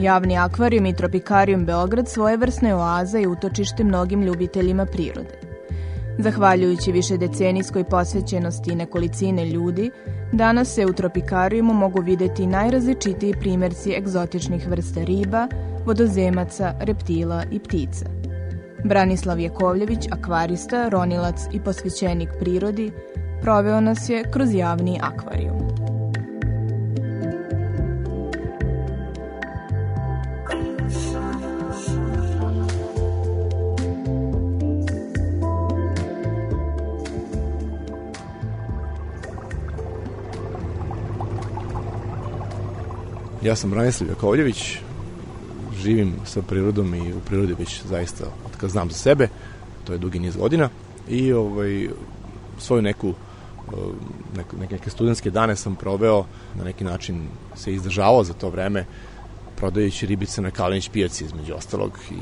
Javni akvarijum i tropikarijum Beograd svojevrsna je oaza i utočište mnogim ljubiteljima prirode. Zahvaljujući više decenijskoj posvećenosti nekolicine ljudi, danas se u tropikarijumu mogu videti najrazličitiji primerci egzotičnih vrsta riba, vodozemaca, reptila i ptica. Branislav Jakovljević, akvarista, ronilac i posvećenik prirodi, proveo nas je kroz javni akvarijum. Ja sam Branislav Jakovljević, živim sa prirodom i u prirodi već zaista od kad znam za sebe, to je dugi niz godina i ovaj, svoju neku neke, neke studentske dane sam proveo, na neki način se izdržavao za to vreme, prodajući ribice na Kalinić pijaci između ostalog i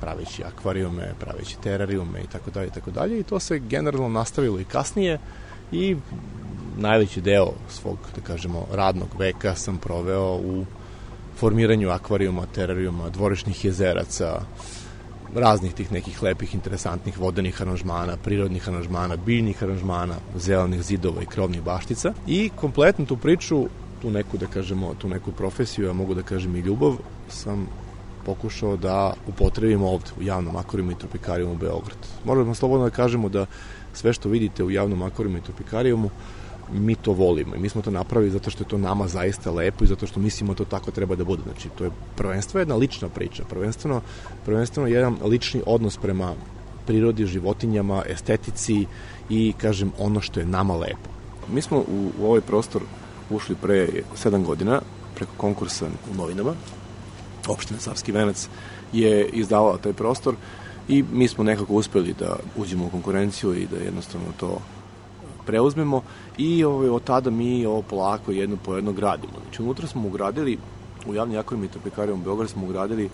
praveći akvarijume, praveći terarijume i tako dalje i tako dalje i to se generalno nastavilo i kasnije i najveći deo svog, da kažemo, radnog veka sam proveo u formiranju akvarijuma, terarijuma, dvorišnih jezeraca, raznih tih nekih lepih, interesantnih vodenih aranžmana, prirodnih aranžmana, biljnih aranžmana, zelenih zidova i krovnih baštica. I kompletnu tu priču, tu neku, da kažemo, tu neku profesiju, ja mogu da kažem i ljubav, sam pokušao da upotrebim ovde u javnom akvarijumu i tropikarijumu Beograd. Možemo slobodno da kažemo da sve što vidite u javnom akvarijumu i tropikarijumu mi to volimo i mi smo to napravili zato što je to nama zaista lepo i zato što mislimo to tako treba da bude. Znači, to je prvenstveno jedna lična priča, prvenstveno, prvenstveno jedan lični odnos prema prirodi, životinjama, estetici i, kažem, ono što je nama lepo. Mi smo u, u ovaj prostor ušli pre 7 godina preko konkursa u novinama. Opština Savski venac je izdavala taj prostor i mi smo nekako uspeli da uđemo u konkurenciju i da jednostavno to preuzmemo i ovaj, od tada mi ovo polako jedno po jedno gradimo. Znači, unutra smo ugradili, u javni akvarijum i tropikarijum Beograd smo ugradili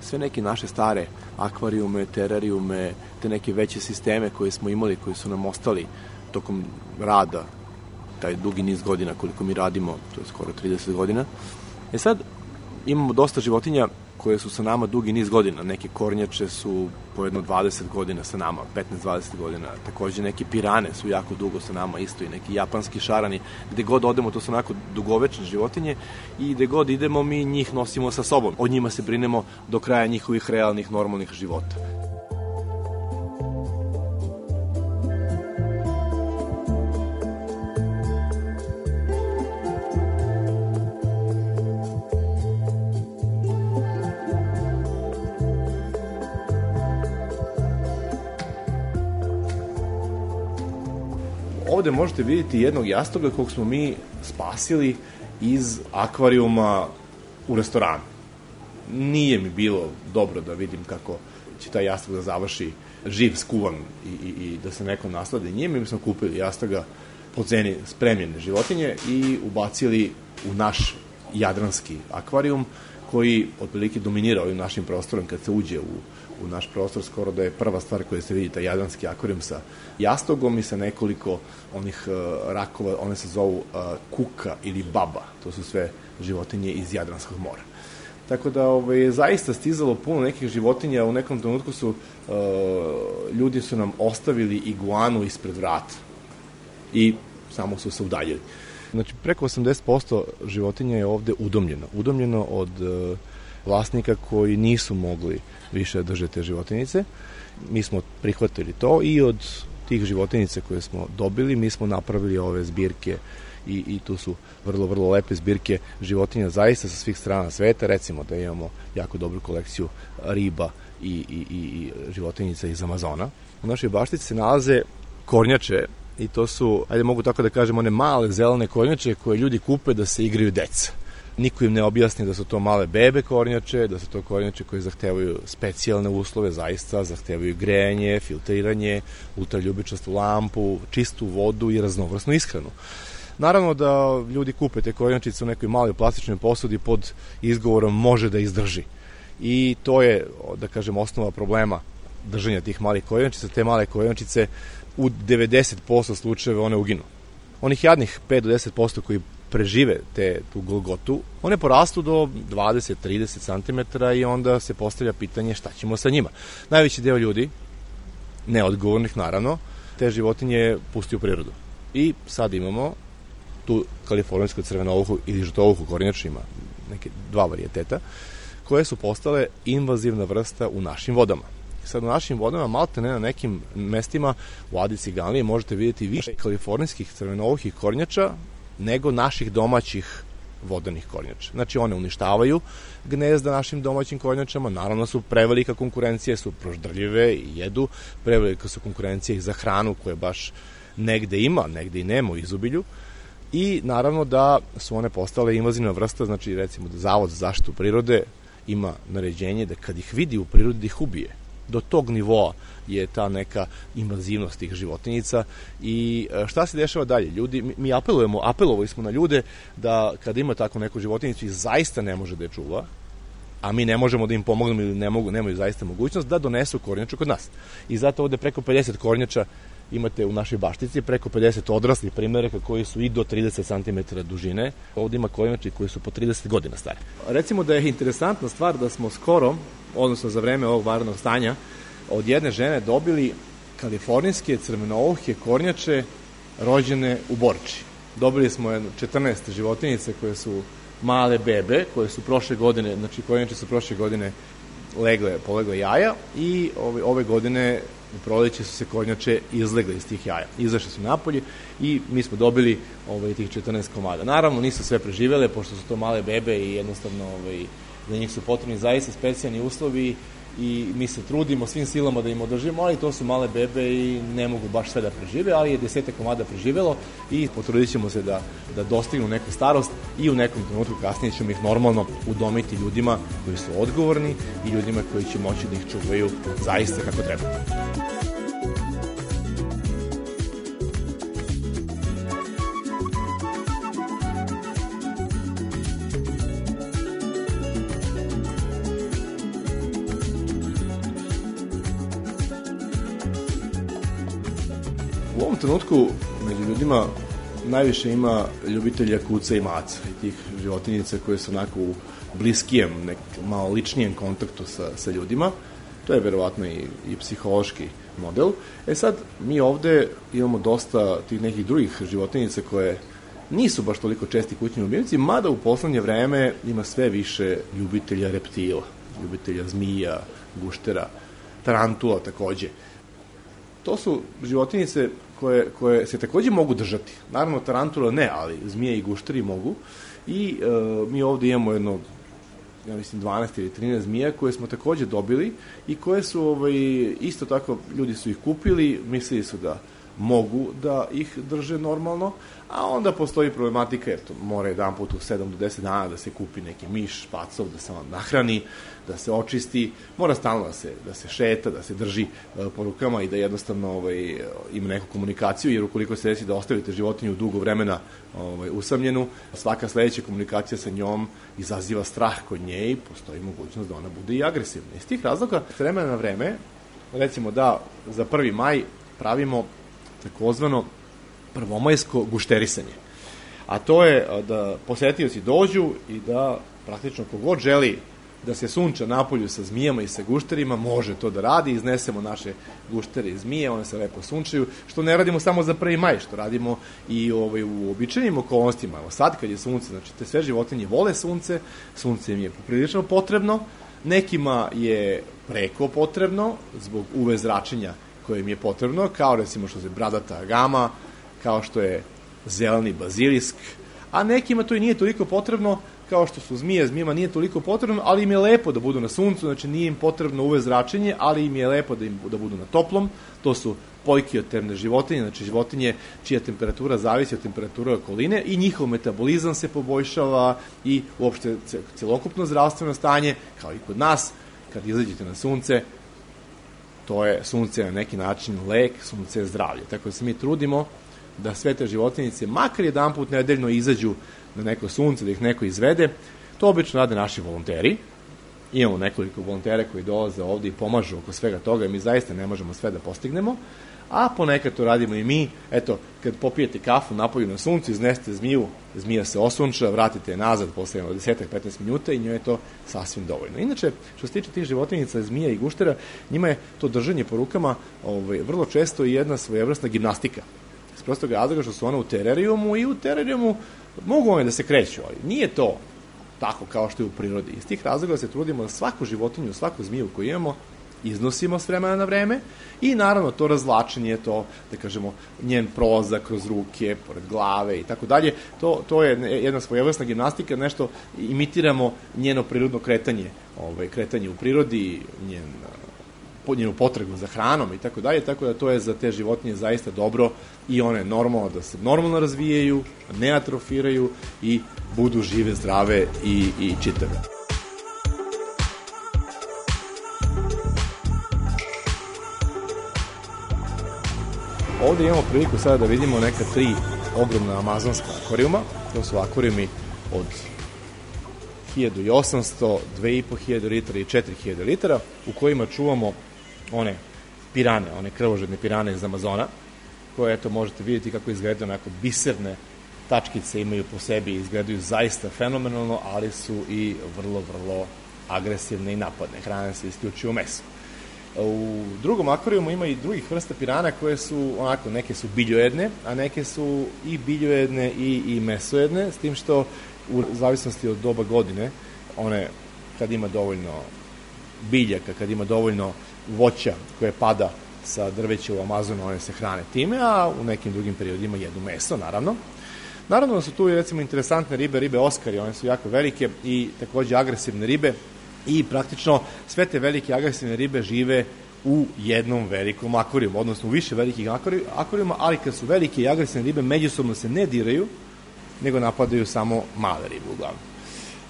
sve neke naše stare akvarijume, terarijume, te neke veće sisteme koje smo imali, koji su nam ostali tokom rada, taj dugi niz godina koliko mi radimo, to je skoro 30 godina. E sad, imamo dosta životinja koje su sa nama dugi niz godina. Neke kornjače su po jedno 20 godina sa nama, 15-20 godina. Takođe neke pirane su jako dugo sa nama isto i neki japanski šarani. Gde god odemo, to su onako dugovečne životinje i gde god idemo mi njih nosimo sa sobom. O njima se brinemo do kraja njihovih realnih, normalnih života. Ovde možete vidjeti jednog jastoga kog smo mi spasili iz akvarijuma u restoranu. Nije mi bilo dobro da vidim kako će taj jastog da završi živ, skuvan i, i, i da se neko naslade njim. Mi smo kupili jastoga po ceni spremljene životinje i ubacili u naš jadranski akvarijum koji otprilike dominira ovim našim prostorom kad se uđe u u naš prostor skoro da je prva stvar koja se vidi taj jadranski akvarijum sa jastogom i sa nekoliko onih uh, rakova, one se zovu uh, kuka ili baba, to su sve životinje iz Jadranskog mora. Tako da ovaj, je zaista stizalo puno nekih životinja, u nekom trenutku su uh, ljudi su nam ostavili iguanu ispred vrata i samo su se udaljili. Znači, preko 80% životinja je ovde udomljeno. Udomljeno od uh, vlasnika koji nisu mogli više da drže te životinjice. Mi smo prihvatili to i od tih životinjice koje smo dobili, mi smo napravili ove zbirke i, i tu su vrlo, vrlo lepe zbirke životinja zaista sa svih strana sveta, recimo da imamo jako dobru kolekciju riba i, i, i životinjica iz Amazona. U našoj baštici se nalaze kornjače i to su, ajde mogu tako da kažem, one male zelene kornjače koje ljudi kupe da se igraju deca. Niko im ne objasni da su to male bebe kornjače, da su to kornjače koje zahtevaju specijalne uslove, zaista zahtevaju grejanje, filtriranje, ultraljubičastu lampu, čistu vodu i raznovrsnu ishranu. Naravno da ljudi kupe te kornjačice u nekoj maloj plastičnoj posudi pod izgovorom može da izdrži. I to je, da kažem, osnova problema držanja tih malih kornjačica. Te male kornjačice u 90% slučajeva one uginu. Onih jadnih 5 do 10% koji prežive te, tu golgotu, one porastu do 20-30 cm i onda se postavlja pitanje šta ćemo sa njima. Najveći deo ljudi, neodgovornih naravno, te životinje pusti u prirodu. I sad imamo tu kalifornijsku crvenovuhu ili žutovuhu kornjaču ima neke dva varijeteta, koje su postale invazivna vrsta u našim vodama. Sad u našim vodama, malte ne na nekim mestima u Adi Ciganlije možete vidjeti više kalifornijskih crvenovuhih kornjača nego naših domaćih vodanih kornjača. Znači one uništavaju gnezda našim domaćim kornjačama, naravno su prevelika konkurencija, su proždrljive i jedu, prevelika su konkurencija i za hranu koje baš negde ima, negde i nema u izobilju, i naravno da su one postale invazivna vrsta, znači recimo da Zavod za zaštitu prirode ima naređenje da kad ih vidi u prirodi da ih ubije. Do tog nivoa je ta neka invazivnost tih životinjica i e, šta se dešava dalje? Ljudi, mi, apelujemo, apelovali smo na ljude da kada ima tako neku životinjicu i zaista ne može da je čuva, a mi ne možemo da im pomognemo ili ne mogu, nemaju zaista mogućnost da donesu kornjaču kod nas. I zato ovde preko 50 kornjača imate u našoj baštici preko 50 odraslih primjeraka koji su i do 30 cm dužine. Ovde ima kornjači koji su po 30 godina stari. Recimo da je interesantna stvar da smo skoro, odnosno za vreme ovog varnog stanja, od jedne žene dobili kalifornijske crvenouhe kornjače rođene u Borči. Dobili smo 14 životinjice koje su male bebe, koje su prošle godine, znači kornjače su prošle godine legle, polegle jaja i ove, ove godine u proleće su se kornjače izlegle iz tih jaja. Izašle su napolje i mi smo dobili ovaj, tih 14 komada. Naravno, nisu sve preživele, pošto su to male bebe i jednostavno ovaj, za njih su potrebni zaista specijalni uslovi i mi se trudimo svim silama da im održimo, ali to su male bebe i ne mogu baš sve da prežive, ali je desete komada preživelo i potrudit ćemo se da, da dostignu neku starost i u nekom trenutku kasnije ćemo ih normalno udomiti ljudima koji su odgovorni i ljudima koji će moći da ih čuvaju zaista kako treba. Ovom trenutku među ljudima najviše ima ljubitelja kuca i maca i tih životinjica koje su onako u bliskijem, nek, malo ličnijem kontaktu sa, sa ljudima. To je verovatno i, i psihološki model. E sad, mi ovde imamo dosta tih nekih drugih životinjica koje nisu baš toliko česti kućni ljubimci, mada u poslednje vreme ima sve više ljubitelja reptila, ljubitelja zmija, guštera, tarantula takođe. To su životinjice koje, koje se takođe mogu držati. Naravno, tarantula ne, ali zmije i gušteri mogu. I e, mi ovde imamo jedno, ja mislim, 12 ili 13 zmija koje smo takođe dobili i koje su ovaj, isto tako, ljudi su ih kupili, mislili su da mogu da ih drže normalno, a onda postoji problematika jer to mora jedan put u 7 do 10 dana da se kupi neki miš, pacov, da se on nahrani, da se očisti, mora stalno da se, da se šeta, da se drži uh, po rukama i da jednostavno ovaj, ima neku komunikaciju, jer ukoliko se desi da ostavite životinju dugo vremena ovaj, usamljenu, svaka sledeća komunikacija sa njom izaziva strah kod nje i postoji mogućnost da ona bude i agresivna. Iz tih razloga, vremena na vreme, recimo da za 1. maj pravimo takozvano prvomajsko gušterisanje. A to je da posetioci dođu i da praktično kogod želi da se sunča napolju sa zmijama i sa gušterima, može to da radi, iznesemo naše guštere i zmije, one se lepo sunčaju, što ne radimo samo za 1. maj, što radimo i ovaj, u običajnim okolnostima. Evo sad kad je sunce, znači te sve životinje vole sunce, sunce im je poprilično potrebno, nekima je preko potrebno zbog UV zračenja koje im je potrebno, kao recimo što se bradata gama, kao što je zeleni bazilisk, a nekima to i nije toliko potrebno, kao što su zmije, zmijama nije toliko potrebno, ali im je lepo da budu na suncu, znači nije im potrebno uve zračenje, ali im je lepo da im da budu na toplom. To su pojkioterne životinje, znači životinje čija temperatura zavisi od temperature okoline i njihov metabolizam se poboljšava i uopšte celokupno zdravstveno stanje, kao i kod nas, kad izađete na sunce, to je sunce na neki način lek, sunce je zdravlje. Tako da se mi trudimo da sve te životinjice makar jedan put nedeljno izađu na neko sunce, da ih neko izvede. To obično rade naši volonteri. Imamo nekoliko volontera koji dolaze ovde i pomažu oko svega toga i mi zaista ne možemo sve da postignemo. A ponekad to radimo i mi. Eto, kad popijete kafu napolju na suncu, iznesete zmiju, zmija se osunča, vratite je nazad posle 10-15 minuta i njoj je to sasvim dovoljno. Inače, što se tiče tih životinjica, zmija i guštera, njima je to držanje po rukama ovaj, vrlo često i jedna svojevrsna gimnastika prostog razloga što su one u terarijumu i u terarijumu mogu one da se kreću, ali nije to tako kao što je u prirodi. Iz tih razloga se trudimo da svaku životinju, svaku zmiju koju imamo, iznosimo s vremena na vreme i naravno to razvlačenje, to, da kažemo, njen prolazak kroz ruke, pored glave i tako dalje, to, to je jedna svojevrsna gimnastika, nešto imitiramo njeno prirodno kretanje, ovaj, kretanje u prirodi, njen njenu potrebu za hranom i tako dalje, tako da to je za te životinje zaista dobro i one normalno da se normalno razvijaju, ne atrofiraju i budu žive, zdrave i, i čitave. Ovde imamo priliku sada da vidimo neka tri ogromna amazonska akvarijuma. To su akvarijumi od 1800, 2500 litara i 4000 litara u kojima čuvamo one pirane, one krvožedne pirane iz Amazona, koje eto možete vidjeti kako izgledaju onako biserne tačkice imaju po sebi, izgledaju zaista fenomenalno, ali su i vrlo, vrlo agresivne i napadne. Hrane se isključivo meso. U drugom akvarijumu ima i drugih vrsta pirana koje su, onako, neke su biljojedne, a neke su i biljojedne i, i mesojedne, s tim što u zavisnosti od doba godine, one kad ima dovoljno biljaka, kad ima dovoljno voća koje pada sa drveća u Amazonu, one se hrane time, a u nekim drugim periodima jedu meso, naravno. Naravno da su tu recimo interesantne ribe, ribe Oskari, one su jako velike i takođe agresivne ribe i praktično sve te velike agresivne ribe žive u jednom velikom akvarijumu, odnosno u više velikih akvarijuma, ali kad su velike i agresivne ribe, međusobno se ne diraju, nego napadaju samo male ribe uglavnom.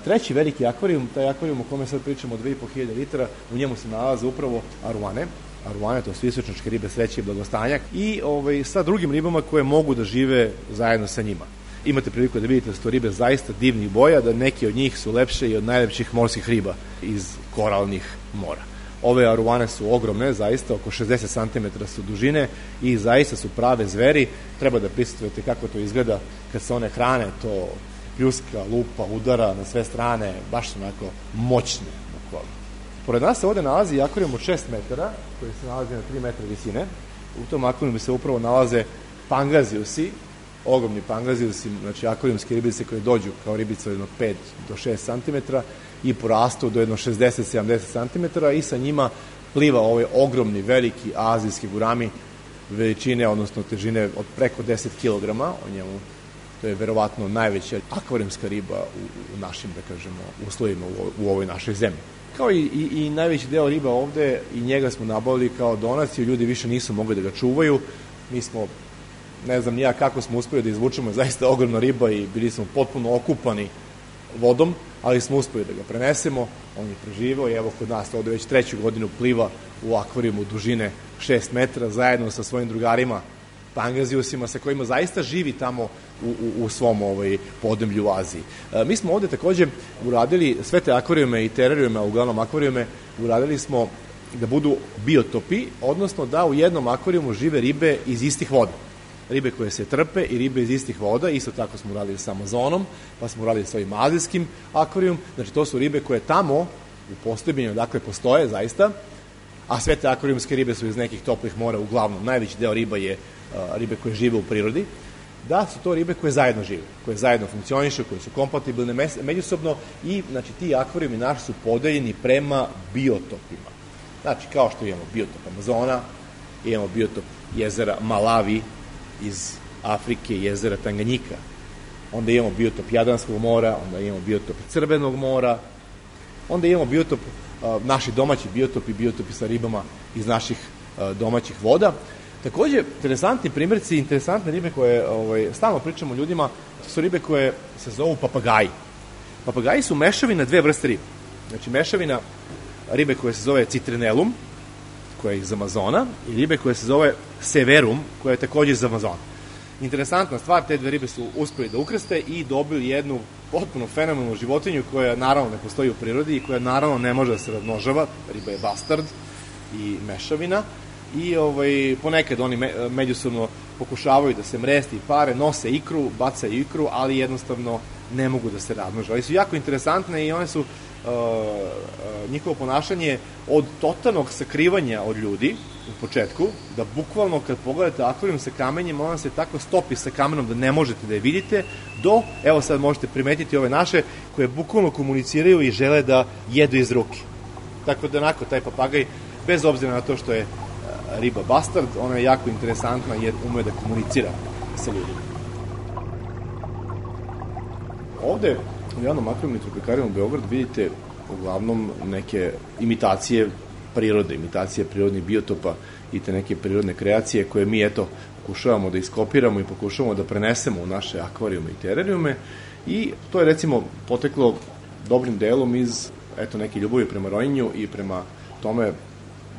Treći veliki akvarijum, taj akvarijum o kome sad pričamo od 2500 litara, u njemu se nalaze upravo aruane, aruane, to su istočnačke ribe sreće i blagostanja, i ovaj, sa drugim ribama koje mogu da žive zajedno sa njima. Imate priliku da vidite da su to ribe zaista divnih boja, da neki od njih su lepše i od najlepših morskih riba iz koralnih mora. Ove aruane su ogromne, zaista oko 60 cm su dužine i zaista su prave zveri. Treba da prisutujete kako to izgleda kad se one hrane, to pljuska, lupa, udara na sve strane, baš su onako moćne. Bukvalno. Pored nas se ovde nalazi akvarijum od 6 metara, koji se nalazi na 3 metra visine. U tom akvarijumu se upravo nalaze pangaziusi, ogromni pangaziusi, znači akvarijumske ribice koje dođu kao ribice od 5 do 6 cm i porastu do jedno 60-70 cm i sa njima pliva ovaj ogromni, veliki azijski gurami veličine, odnosno težine od preko 10 kg, o njemu to je verovatno najveća akvarijumska riba u, u našim, da kažemo, uslovima u, u ovoj našoj zemlji. Kao i, i, i najveći deo riba ovde, i njega smo nabavili kao donaciju, ljudi više nisu mogli da ga čuvaju, mi smo ne znam nija kako smo uspeli da izvučemo zaista ogromna riba i bili smo potpuno okupani vodom, ali smo uspeli da ga prenesemo, on je preživao i evo kod nas ovde već treću godinu pliva u akvarijumu dužine 6 metra zajedno sa svojim drugarima pangazijusima sa kojima zaista živi tamo u, u, u svom ovaj, podemlju u Aziji. E, mi smo ovde takođe uradili sve te akvarijume i terarijume, uglavnom akvarijume, uradili smo da budu biotopi, odnosno da u jednom akvarijumu žive ribe iz istih voda ribe koje se trpe i ribe iz istih voda, isto tako smo uradili sa Amazonom, pa smo uradili sa ovim azijskim akvarijum, znači to su ribe koje tamo u postojebenju, dakle postoje zaista, a sve te akvarijumske ribe su iz nekih toplih mora uglavnom. Najveći deo riba je a, ribe koje žive u prirodi, da su to ribe koje zajedno žive, koje zajedno funkcionišu, koje su kompatibilne međusobno i znači ti akvarijumi naši su podeljeni prema biotopima. Znači kao što imamo biotop Amazona, imamo biotop jezera Malavi iz Afrike, jezera Tanganjika. Onda imamo biotop Jadranskog mora, onda imamo biotop Crvenog mora, onda imamo biotop, a, naši domaći biotopi, biotopi sa ribama iz naših a, domaćih voda. Takođe, interesantni primjerci, interesantne ribe koje ovaj, stalno pričamo ljudima, su ribe koje se zovu papagaji. Papagaji su mešavina dve vrste ribe. Znači, mešavina ribe koje se zove citrinelum, koja je iz Amazona, i ribe koje se zove severum, koja je takođe iz Amazona. Interesantna stvar, te dve ribe su uspeli da ukrste i dobili jednu potpuno fenomenalnu životinju koja naravno ne postoji u prirodi i koja naravno ne može da se razmnožava, riba je bastard i mešavina i ovaj, ponekad oni me, međusobno pokušavaju da se mresti i pare, nose ikru, bacaju ikru, ali jednostavno ne mogu da se razmnože. Ali su jako interesantne i one su njihovo ponašanje od totalnog sakrivanja od ljudi u početku, da bukvalno kad pogledate akvarijum sa kamenjem, ona se tako stopi sa kamenom da ne možete da je vidite, do, evo sad možete primetiti ove naše, koje bukvalno komuniciraju i žele da jedu iz ruke. Tako da onako, taj papagaj, bez obzira na to što je uh, riba bastard, ona je jako interesantna jer ume da komunicira sa ljudima. Ovde u javnom u Beograd vidite uglavnom neke imitacije prirode, imitacije prirodnih biotopa i te neke prirodne kreacije koje mi eto pokušavamo da iskopiramo i pokušavamo da prenesemo u naše akvarijume i terarijume. I to je recimo poteklo dobrim delom iz eto neke ljubavi prema rojinju i prema tome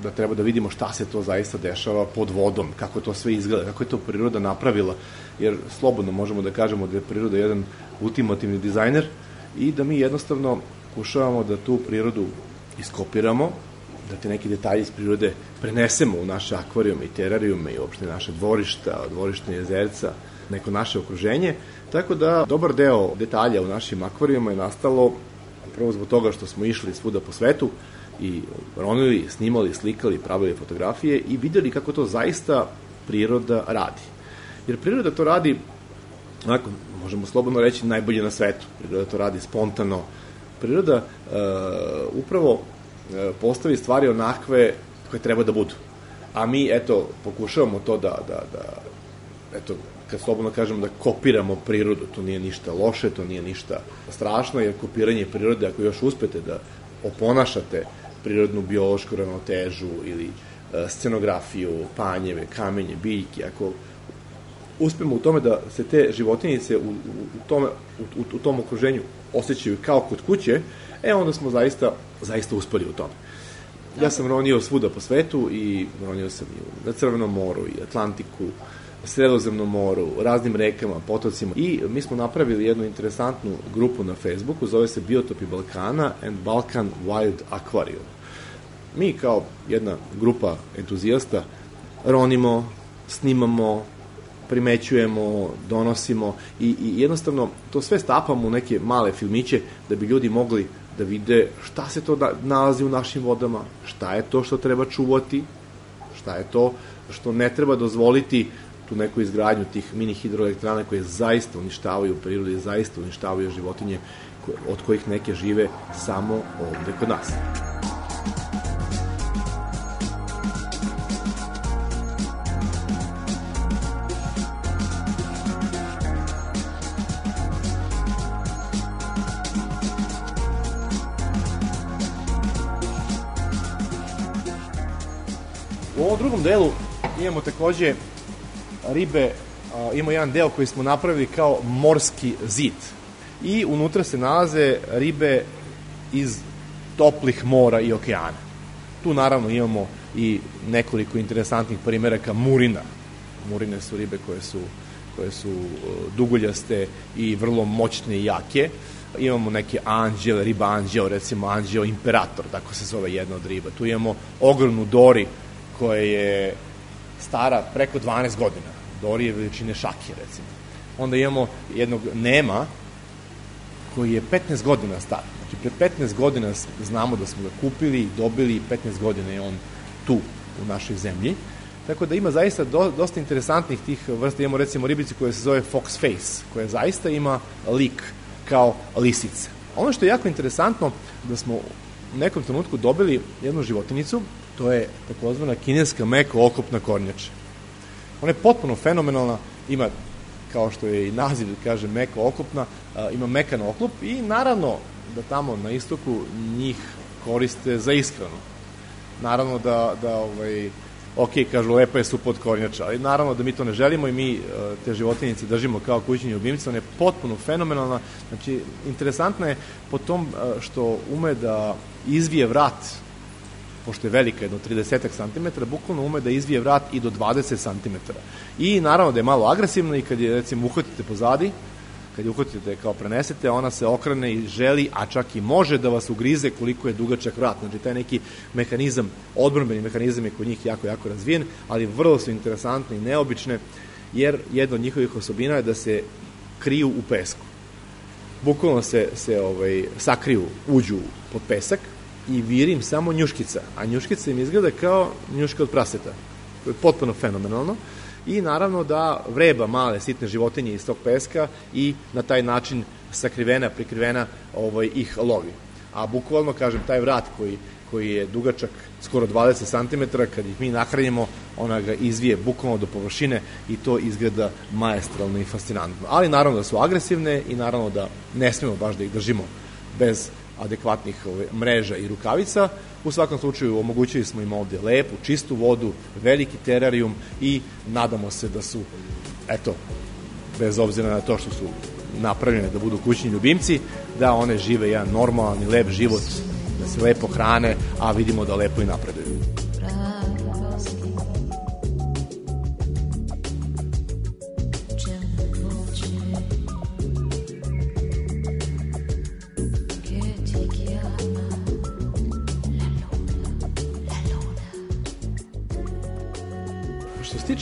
da treba da vidimo šta se to zaista dešava pod vodom, kako to sve izgleda, kako je to priroda napravila, jer slobodno možemo da kažemo da je priroda jedan ultimativni dizajner i da mi jednostavno pokušavamo da tu prirodu iskopiramo, da te neki detalji iz prirode prenesemo u naše akvarijume i terarijume i uopšte naše dvorišta, dvorište jezerca, neko naše okruženje, tako da dobar deo detalja u našim akvarijuma je nastalo prvo zbog toga što smo išli svuda po svetu i ronili, snimali, slikali, pravili fotografije i videli kako to zaista priroda radi. Jer priroda to radi, onako, možemo slobodno reći, najbolje na svetu. Priroda to radi spontano. Priroda uh, upravo uh, postavi stvari onakve koje treba da budu. A mi, eto, pokušavamo to da, da, da eto, kad slobodno kažemo da kopiramo prirodu, to nije ništa loše, to nije ništa strašno, jer kopiranje prirode, ako još uspete da oponašate prirodnu biološku ravnotežu ili e, scenografiju, panjeve, kamenje, biljke, ako uspemo u tome da se te životinjice u, u, u, tome, u, u tom okruženju osjećaju kao kod kuće, e onda smo zaista, zaista uspeli u tome. Ja sam ronio svuda po svetu i ronio sam i na Crvenom moru i Atlantiku, Sredozemnom moru, raznim rekama, potocima i mi smo napravili jednu interesantnu grupu na Facebooku, zove se Biotopi Balkana and Balkan Wild Aquarium. Mi kao jedna grupa entuzijasta ronimo, snimamo, primećujemo, donosimo i, i jednostavno to sve stapamo u neke male filmiće da bi ljudi mogli da vide šta se to da, nalazi u našim vodama, šta je to što treba čuvati, šta je to što ne treba dozvoliti tu neku izgradnju tih mini hidroelektrana koje zaista uništavaju prirodu i zaista uništavaju životinje od kojih neke žive samo ovde kod nas. Delu imamo takođe ribe, imamo jedan deo koji smo napravili kao morski zid. I unutra se nalaze ribe iz toplih mora i okeana. Tu naravno imamo i nekoliko interesantnih primjeraka murina. Murine su ribe koje su koje su duguljaste i vrlo moćne i jake. Imamo neke anđele, riba anđeo, recimo anđeo imperator, tako se zove jedna od riba. Tu imamo ogromnu dori koja je stara preko 12 godina. Dori je veličine šake, recimo. Onda imamo jednog Nema, koji je 15 godina star. Znači, pre 15 godina znamo da smo ga kupili i dobili i 15 godina je on tu u našoj zemlji. Tako da ima zaista do, dosta interesantnih tih vrsta. Imamo recimo ribici koja se zove fox face, koja zaista ima lik kao lisica. Ono što je jako interesantno da smo u nekom trenutku dobili jednu životinicu, to je takozvana kineska meko okopna kornjača. Ona je potpuno fenomenalna, ima kao što je i naziv, kaže, meka okopna, ima mekan oklop i naravno da tamo na istoku njih koriste za ishranu. Naravno da, da ovaj, ok, kažu, lepa je supot kornjača, ali naravno da mi to ne želimo i mi e, te životinjice držimo kao kućni ljubimci, ona je potpuno fenomenalna, znači, interesantna je po tom e, što ume da izvije vrat, pošto je velika, jedno 30 cm, bukvalno ume da izvije vrat i do 20 cm. I naravno da je malo agresivna i kad je, recimo, uhvatite pozadi, kad je uhvatite kao prenesete, ona se okrene i želi, a čak i može da vas ugrize koliko je dugačak vrat. Znači, taj neki mehanizam, odbrambeni mehanizam je kod njih jako, jako razvijen, ali vrlo su interesantne i neobične, jer jedna od njihovih osobina je da se kriju u pesku. Bukvalno se, se ovaj, sakriju, uđu pod pesak i virim samo njuškica, a njuškica im izgleda kao njuška od praseta. To je potpuno fenomenalno i naravno da vreba male sitne životinje iz tog peska i na taj način sakrivena, prikrivena ovaj, ih lovi. A bukvalno, kažem, taj vrat koji, koji je dugačak skoro 20 cm, kad ih mi nahranimo, ona ga izvije bukvalno do površine i to izgleda majestralno i fascinantno. Ali naravno da su agresivne i naravno da ne smemo baš da ih držimo bez adekvatnih ove, mreža i rukavica. U svakom slučaju omogućili smo im ovde lepu, čistu vodu, veliki terarijum i nadamo se da su, eto, bez obzira na to što su napravljene da budu kućni ljubimci, da one žive jedan normalan i lep život, da se lepo hrane, a vidimo da lepo i napreduju.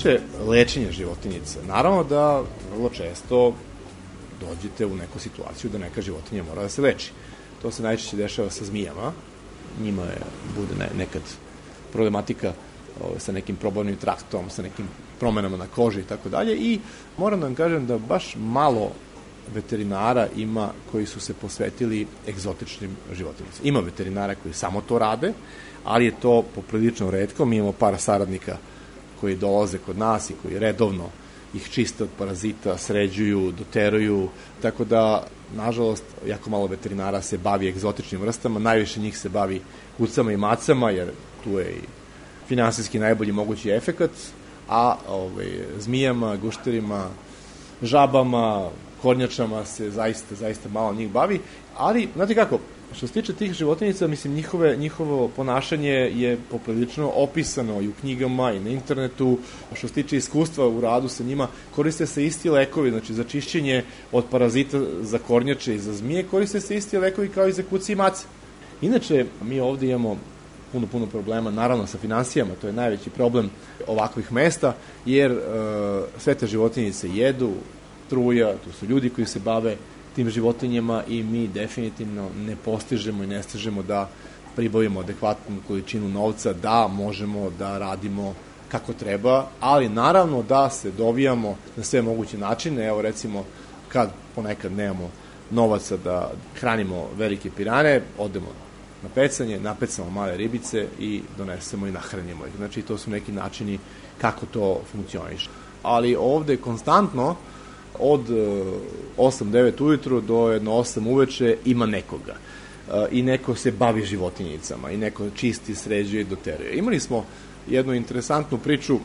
Tiče lečenja životinjica, naravno da vrlo često dođete u neku situaciju da neka životinja mora da se leči. To se najčešće dešava sa zmijama. Njima je, bude ne, nekad problematika o, sa nekim probavnim traktom, sa nekim promenama na koži i tako dalje i moram da vam kažem da baš malo veterinara ima koji su se posvetili egzotičnim životinjicama. Ima veterinara koji samo to rade, ali je to poprilično redko. Mi imamo par saradnika koji dolaze kod nas i koji redovno ih čiste od parazita, sređuju, doteruju, tako da, nažalost, jako malo veterinara se bavi egzotičnim vrstama, najviše njih se bavi kucama i macama, jer tu je i finansijski najbolji mogući efekat, a ovaj, zmijama, gušterima, žabama, kornjačama se zaista, zaista malo njih bavi, ali, znate kako, Što se tiče tih životinjica, mislim, njihove, njihovo ponašanje je poprilično opisano i u knjigama i na internetu. Što se tiče iskustva u radu sa njima, koriste se isti lekovi, znači za čišćenje od parazita za kornjače i za zmije, koriste se isti lekovi kao i za kuci i mace. Inače, mi ovde imamo puno, puno problema, naravno sa financijama, to je najveći problem ovakvih mesta, jer e, sve te životinjice jedu, truja, tu su ljudi koji se bave tim životinjama i mi definitivno ne postižemo i ne stižemo da pribavimo adekvatnu količinu novca da možemo da radimo kako treba, ali naravno da se dovijamo na sve moguće načine. Evo recimo kad ponekad nemamo novaca da hranimo velike pirane, odemo na pecanje, napecamo male ribice i donesemo i nahranimo ih. Znači to su neki načini kako to funkcioniše. Ali ovde konstantno od 8-9 e, ujutru do jedno 8 uveče ima nekoga e, i neko se bavi životinjicama i neko čisti, sređuje i doteruje. Imali smo jednu interesantnu priču,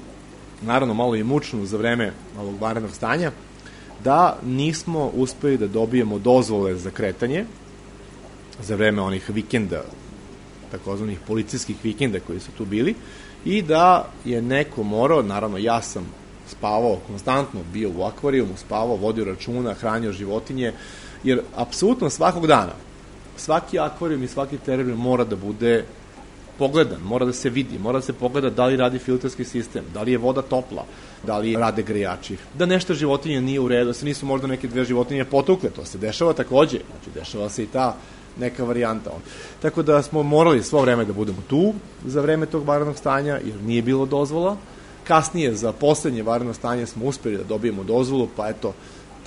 naravno malo i mučnu za vreme ovog varenog stanja, da nismo uspeli da dobijemo dozvole za kretanje za vreme onih vikenda, takozvanih policijskih vikenda koji su tu bili, i da je neko morao, naravno ja sam spavao konstantno, bio u akvarijumu, spavao, vodio računa, hranio životinje, jer apsolutno svakog dana, svaki akvarijum i svaki terenum mora da bude pogledan, mora da se vidi, mora da se pogleda da li radi filterski sistem, da li je voda topla, da li rade grejači, da nešto životinje nije u redu, da se nisu možda neke dve životinje potukle, to se dešava takođe, znači dešava se i ta neka varijanta. Tako da smo morali svo vreme da budemo tu za vreme tog vanrednog stanja, jer nije bilo dozvola. Kasnije, za poslednje vanredno stanje smo uspeli da dobijemo dozvolu, pa eto,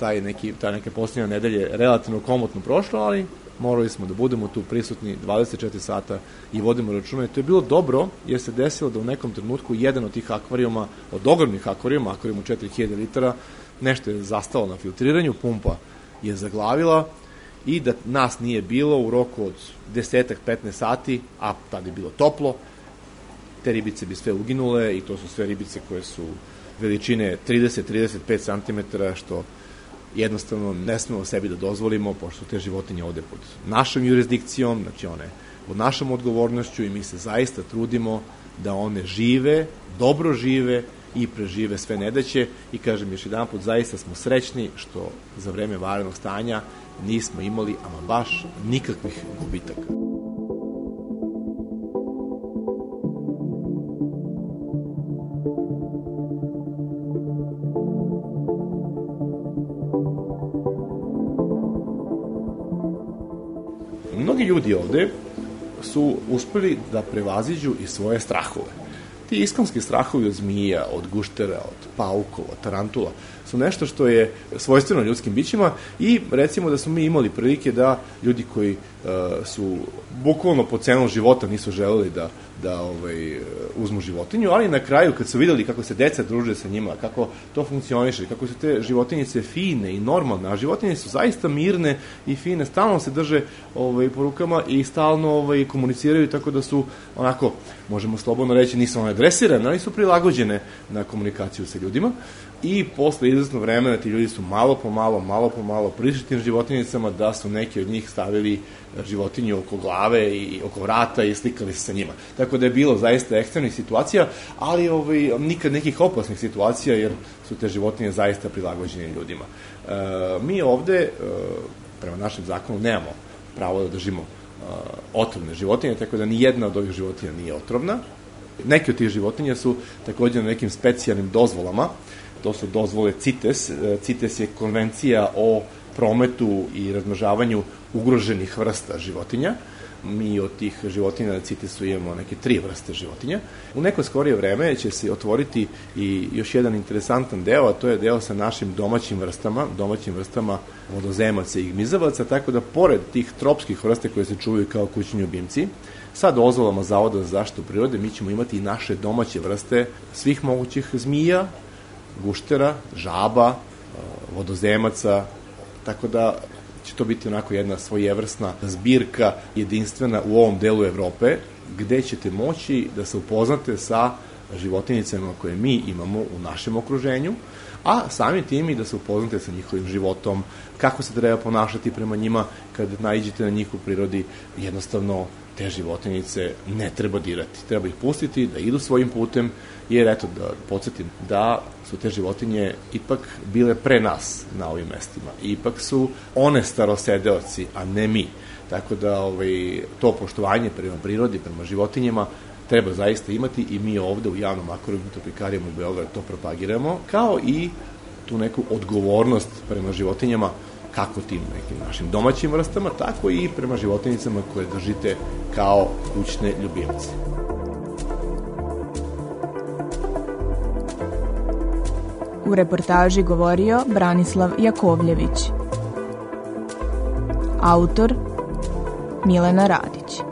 taj neki, ta neke posljednje nedelje relativno komotno prošlo, ali morali smo da budemo tu prisutni 24 sata i vodimo računa. I to je bilo dobro, jer se desilo da u nekom trenutku jedan od tih akvarijuma, od ogromnih akvarijuma, akvarijum u 4000 litara, nešto je zastalo na filtriranju, pumpa je zaglavila i da nas nije bilo u roku od desetak, 15 sati, a tada je bilo toplo, te ribice bi sve uginule i to su sve ribice koje su veličine 30-35 cm, što jednostavno ne smemo sebi da dozvolimo, pošto te životinje ovde pod našom jurisdikcijom, znači one pod našom odgovornošću i mi se zaista trudimo da one žive, dobro žive i prežive sve nedaće i kažem još jedan put, zaista smo srećni što za vreme varenog stanja nismo imali ama baš nikakvih gubitaka. Mnogi ljudi ovde su uspeli da prevaziđu i svoje strahove. Ti iskonski strahovi od zmija, od guštera, od paukova, od tarantula, su nešto što je svojstveno ljudskim bićima i recimo da smo mi imali prilike da ljudi koji uh, su bukvalno po cenu života nisu želeli da da ovaj, uzmu životinju, ali na kraju kad su videli kako se deca druže sa njima, kako to funkcioniše, kako su te životinjice fine i normalne, a životinje su zaista mirne i fine, stalno se drže ovaj, po rukama i stalno ovaj, komuniciraju tako da su onako, možemo slobodno reći, nisu one dresirane, ali su prilagođene na komunikaciju sa ljudima i posle izvesno vremena ti ljudi su malo po malo, malo po malo prišli tim životinjicama da su neki od njih stavili životinju oko glave i oko vrata i slikali se sa njima. Tako da je bilo zaista ekstremnih situacija, ali ovaj, nikad nekih opasnih situacija jer su te životinje zaista prilagođene ljudima. E, mi ovde, e, prema našem zakonu, nemamo pravo da držimo e, otrovne životinje, tako da ni jedna od ovih životinja nije otrovna. Neki od tih životinja su takođe na nekim specijalnim dozvolama, to su dozvole CITES. E, CITES je konvencija o prometu i razmnožavanju ugroženih vrsta životinja. Mi od tih životinja na CITES-u imamo neke tri vrste životinja. U neko skorije vreme će se otvoriti i još jedan interesantan deo, a to je deo sa našim domaćim vrstama, domaćim vrstama vodozemaca i gmizavaca, tako da pored tih tropskih vrste koje se čuvaju kao kućni ljubimci, sa dozvolama Zavoda za zaštitu prirode mi ćemo imati i naše domaće vrste svih mogućih zmija, guštera, žaba, vodozemaca, tako da će to biti onako jedna svojevrsna zbirka jedinstvena u ovom delu Evrope, gde ćete moći da se upoznate sa životinjicama koje mi imamo u našem okruženju, a sami tim i da se upoznate sa njihovim životom, kako se treba ponašati prema njima kad najđete na njih u prirodi, jednostavno te životinjice ne treba dirati. Treba ih pustiti da idu svojim putem, jer eto da podsjetim da su te životinje ipak bile pre nas na ovim mestima. Ipak su one starosedeoci, a ne mi. Tako da ovaj, to poštovanje prema prirodi, prema životinjama treba zaista imati i mi ovde u javnom akvarijum Topikarijom u Beogradu to propagiramo, kao i tu neku odgovornost prema životinjama kako tim nekim našim domaćim vrstama, tako i prema životinjicama koje držite kao kućne ljubimce. U reportaži govorio Branislav Jakovljević. Autor Milena Radić.